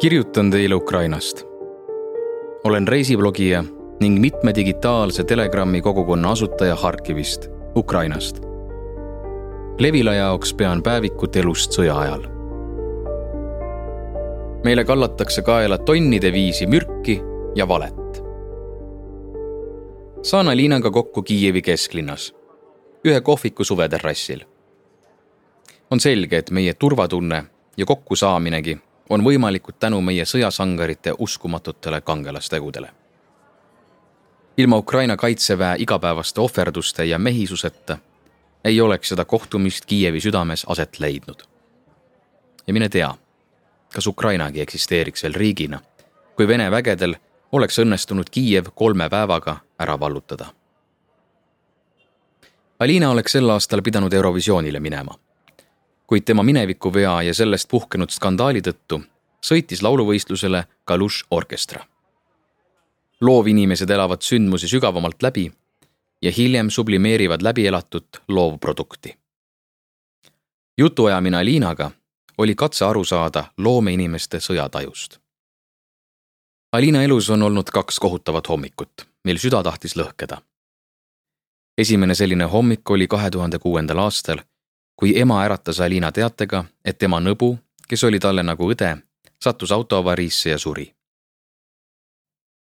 kirjutan teile Ukrainast. olen reisiblogija ning mitme digitaalse Telegrami kogukonna asutaja Harkivist, Ukrainast. Levila jaoks pean päevikut elust sõja ajal. meile kallatakse kaela tonnide viisi mürki ja valet. saan Alinaga kokku Kiievi kesklinnas, ühe kohviku suveterrassil. on selge, et meie turvatunne ja kokkusaaminegi on võimalikud tänu meie sõjasangarite uskumatutele kangelastegudele. ilma Ukraina kaitseväe igapäevaste ohverduste ja mehisuseta ei oleks seda kohtumist Kiievi südames aset leidnud. ja mine tea, kas Ukrainagi eksisteeriks veel riigina, kui Vene vägedel oleks õnnestunud Kiiev kolme päevaga ära vallutada. Alina oleks sel aastal pidanud Eurovisioonile minema kuid tema minevikuvea ja sellest puhkenud skandaali tõttu sõitis lauluvõistlusele Kalush orkestra. loovinimesed elavad sündmusi sügavamalt läbi ja hiljem sublimeerivad läbielatut loovprodukti. jutuajamine Aliinaga oli katse aru saada loomeinimeste sõjatajust. Aliina elus on olnud kaks kohutavat hommikut, mil süda tahtis lõhkeda. esimene selline hommik oli kahe tuhande kuuendal aastal kui ema äratas Alina teatega, et tema nõbu, kes oli talle nagu õde, sattus autoavariisse ja suri.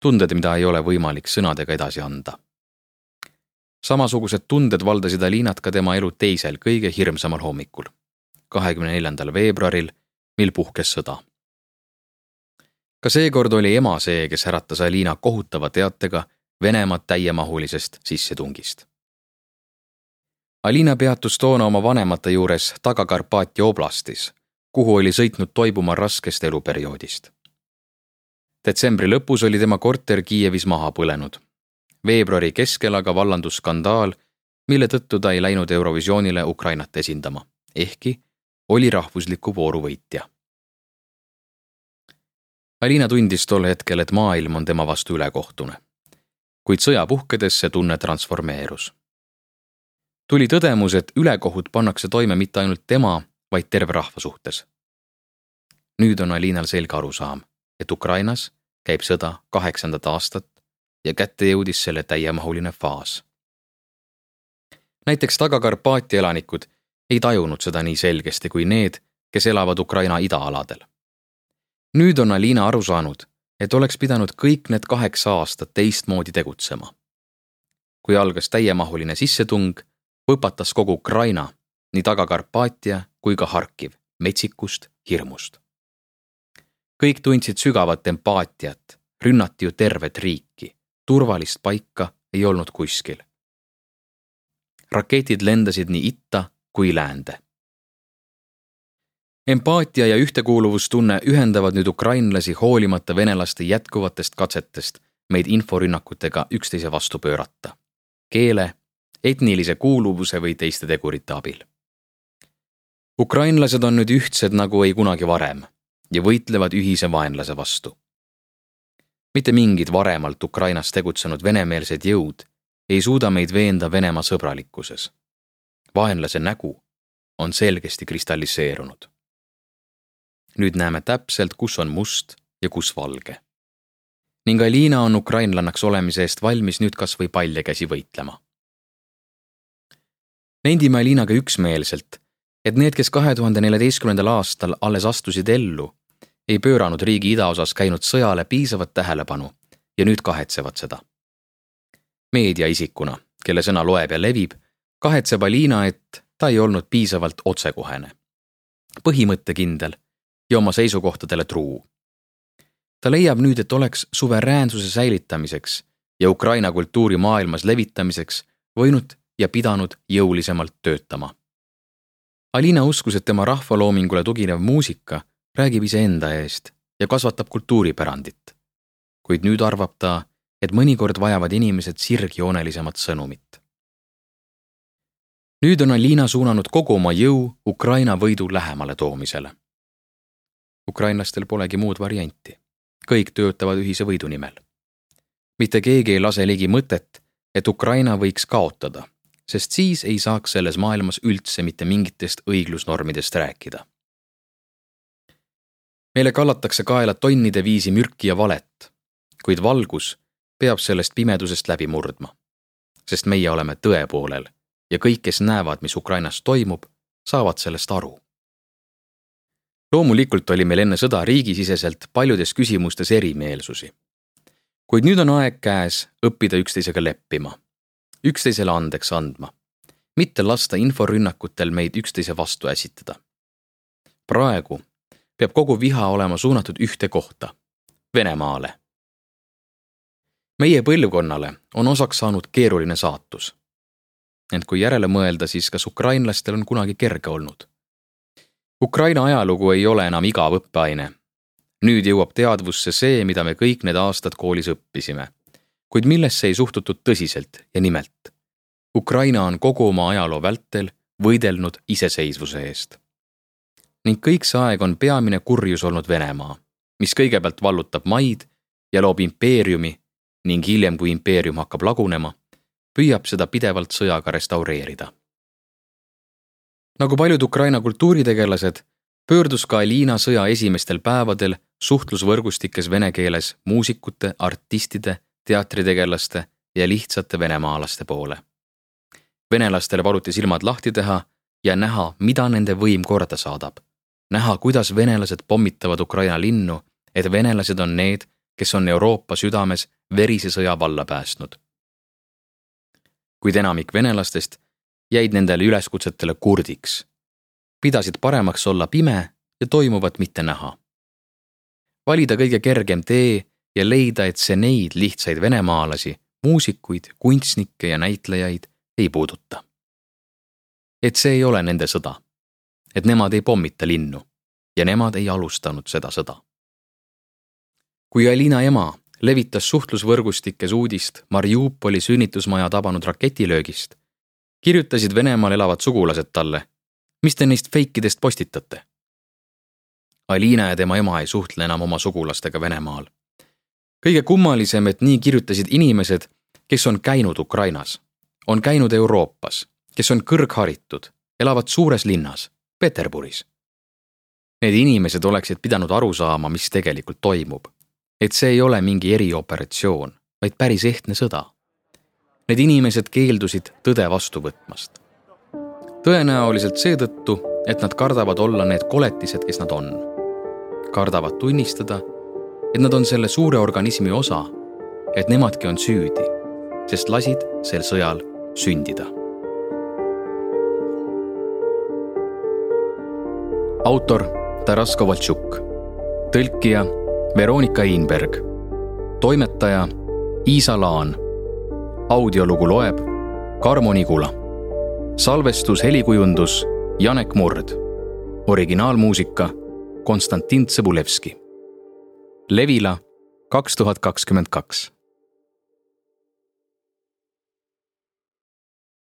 tunded, mida ei ole võimalik sõnadega edasi anda. samasugused tunded valdasid Alinat ka tema elu teisel, kõige hirmsamal hommikul, kahekümne neljandal veebruaril, mil puhkes sõda. ka seekord oli ema see, kes äratas Alina kohutava teatega Venemaa täiemahulisest sissetungist Alina peatus toona oma vanemate juures Taga-Karpaatia oblastis, kuhu oli sõitnud toibuma raskest eluperioodist. detsembri lõpus oli tema korter Kiievis maha põlenud. veebruari keskel aga vallandus skandaal, mille tõttu ta ei läinud Eurovisioonile Ukrainat esindama, ehkki oli rahvusliku vooru võitja. Alina tundis tol hetkel, et maailm on tema vastu ülekohtune. kuid sõja puhkedes see tunne transformeerus tuli tõdemus, et ülekohut pannakse toime mitte ainult tema, vaid terve rahva suhtes. nüüd on Alinal selge arusaam, et Ukrainas käib sõda kaheksandat aastat ja kätte jõudis selle täiemahuline faas. näiteks Taga-Karpaatia elanikud ei tajunud seda nii selgesti kui need, kes elavad Ukraina idaaladel. nüüd on Alina aru saanud, et oleks pidanud kõik need kaheksa aastat teistmoodi tegutsema. kui algas täiemahuline sissetung põpatas kogu Ukraina, nii Taga-Karpaatia kui ka Harkiv metsikust hirmust. kõik tundsid sügavat empaatiat, rünnati ju tervet riiki, turvalist paika ei olnud kuskil. raketid lendasid nii itta kui läände. empaatia ja ühtekuuluvustunne ühendavad nüüd ukrainlasi hoolimata venelaste jätkuvatest katsetest meid inforünnakutega üksteise vastu pöörata. keele etnilise kuuluvuse või teiste tegurite abil. ukrainlased on nüüd ühtsed nagu ei kunagi varem ja võitlevad ühise vaenlase vastu. mitte mingid varemalt Ukrainas tegutsenud venemeelsed jõud ei suuda meid veenda Venemaa sõbralikkuses. vaenlase nägu on selgesti kristalliseerunud. nüüd näeme täpselt, kus on must ja kus valge. ning Alina on ukrainlannaks olemise eest valmis nüüd kas või paljakäsi võitlema nendime Aliinaga üksmeelselt, et need, kes kahe tuhande neljateistkümnendal aastal alles astusid ellu, ei pööranud riigi idaosas käinud sõjale piisavat tähelepanu ja nüüd kahetsevad seda. meediaisikuna, kelle sõna loeb ja levib, kahetseb Aliina, et ta ei olnud piisavalt otsekohene, põhimõttekindel ja oma seisukohtadele truu. ta leiab nüüd, et oleks suveräänsuse säilitamiseks ja Ukraina kultuuri maailmas levitamiseks võinud ja pidanud jõulisemalt töötama. Alina uskus, et tema rahvaloomingule tuginev muusika räägib iseenda eest ja kasvatab kultuuripärandit. kuid nüüd arvab ta, et mõnikord vajavad inimesed sirgjoonelisemat sõnumit. nüüd on Alina suunanud kogu oma jõu Ukraina võidu lähemale toomisele. ukrainlastel polegi muud varianti. kõik töötavad ühise võidu nimel. mitte keegi ei lase ligi mõtet, et Ukraina võiks kaotada sest siis ei saaks selles maailmas üldse mitte mingitest õiglusnormidest rääkida. meile kallatakse kaela tonnide viisi mürki ja valet, kuid valgus peab sellest pimedusest läbi murdma. sest meie oleme tõe poolel ja kõik, kes näevad, mis Ukrainas toimub, saavad sellest aru. loomulikult oli meil enne sõda riigisiseselt paljudes küsimustes erimeelsusi. kuid nüüd on aeg käes õppida üksteisega leppima, üksteisele andeks andma, mitte lasta inforünnakutel meid üksteise vastu ässitada. praegu peab kogu viha olema suunatud ühte kohta, Venemaale. meie põlvkonnale on osaks saanud keeruline saatus. ent kui järele mõelda, siis kas ukrainlastel on kunagi kerge olnud? Ukraina ajalugu ei ole enam igav õppeaine. nüüd jõuab teadvusse see, mida me kõik need aastad koolis õppisime, kuid millesse ei suhtutud tõsiselt ja nimelt. Ukraina on kogu oma ajaloo vältel võidelnud iseseisvuse eest ning kõik see aeg on peamine kurjus olnud Venemaa, mis kõigepealt vallutab maid ja loob impeeriumi ning hiljem, kui impeerium hakkab lagunema, püüab seda pidevalt sõjaga restaureerida. nagu paljud Ukraina kultuuritegelased, pöördus ka Alina sõja esimestel päevadel suhtlusvõrgustikes vene keeles muusikute, artistide, teatritegelaste ja lihtsate venemaalaste poole. venelastele paluti silmad lahti teha ja näha, mida nende võim korda saadab näha, kuidas venelased pommitavad Ukraina linnu, et venelased on need, kes on Euroopa südames verise sõja valla päästnud. kuid enamik venelastest jäid nendele üleskutsetele kurdiks, pidasid paremaks olla pime ja toimuvat mitte näha. valida kõige kergem tee ja leida, et see neid lihtsaid venemaalasi, muusikuid, kunstnikke ja näitlejaid ei puuduta. et see ei ole nende sõda et nemad ei pommita linnu ja nemad ei alustanud seda sõda. kui Alina ema levitas suhtlusvõrgustikes uudist Mariupoli sünnitusmaja tabanud raketilöögist, kirjutasid Venemaal elavad sugulased talle, mis te neist feikidest postitate? Alina ja tema ema ei suhtle enam oma sugulastega Venemaal. Kõige kummalisem, et nii kirjutasid inimesed, kes on käinud Ukrainas, on käinud Euroopas, kes on kõrgharitud, elavad suures linnas Peterburis. Need inimesed oleksid pidanud aru saama, mis tegelikult toimub. et see ei ole mingi erioperatsioon, vaid päris ehtne sõda. Need inimesed keeldusid tõde vastu võtmast. tõenäoliselt seetõttu, et nad kardavad olla need koletised, kes nad on. kardavad tunnistada, et nad on selle suure organismi osa, et nemadki on süüdi, sest lasid sel sõjal sündida autor Taras Kovaltšuk, tõlkija Veronika Einberg, toimetaja Iisa Laan. audiolugu loeb Karmo Nigula. salvestus, helikujundus Janek Murd. originaalmuusika Konstantin Tsõbulevski. Levila kaks tuhat kakskümmend kaks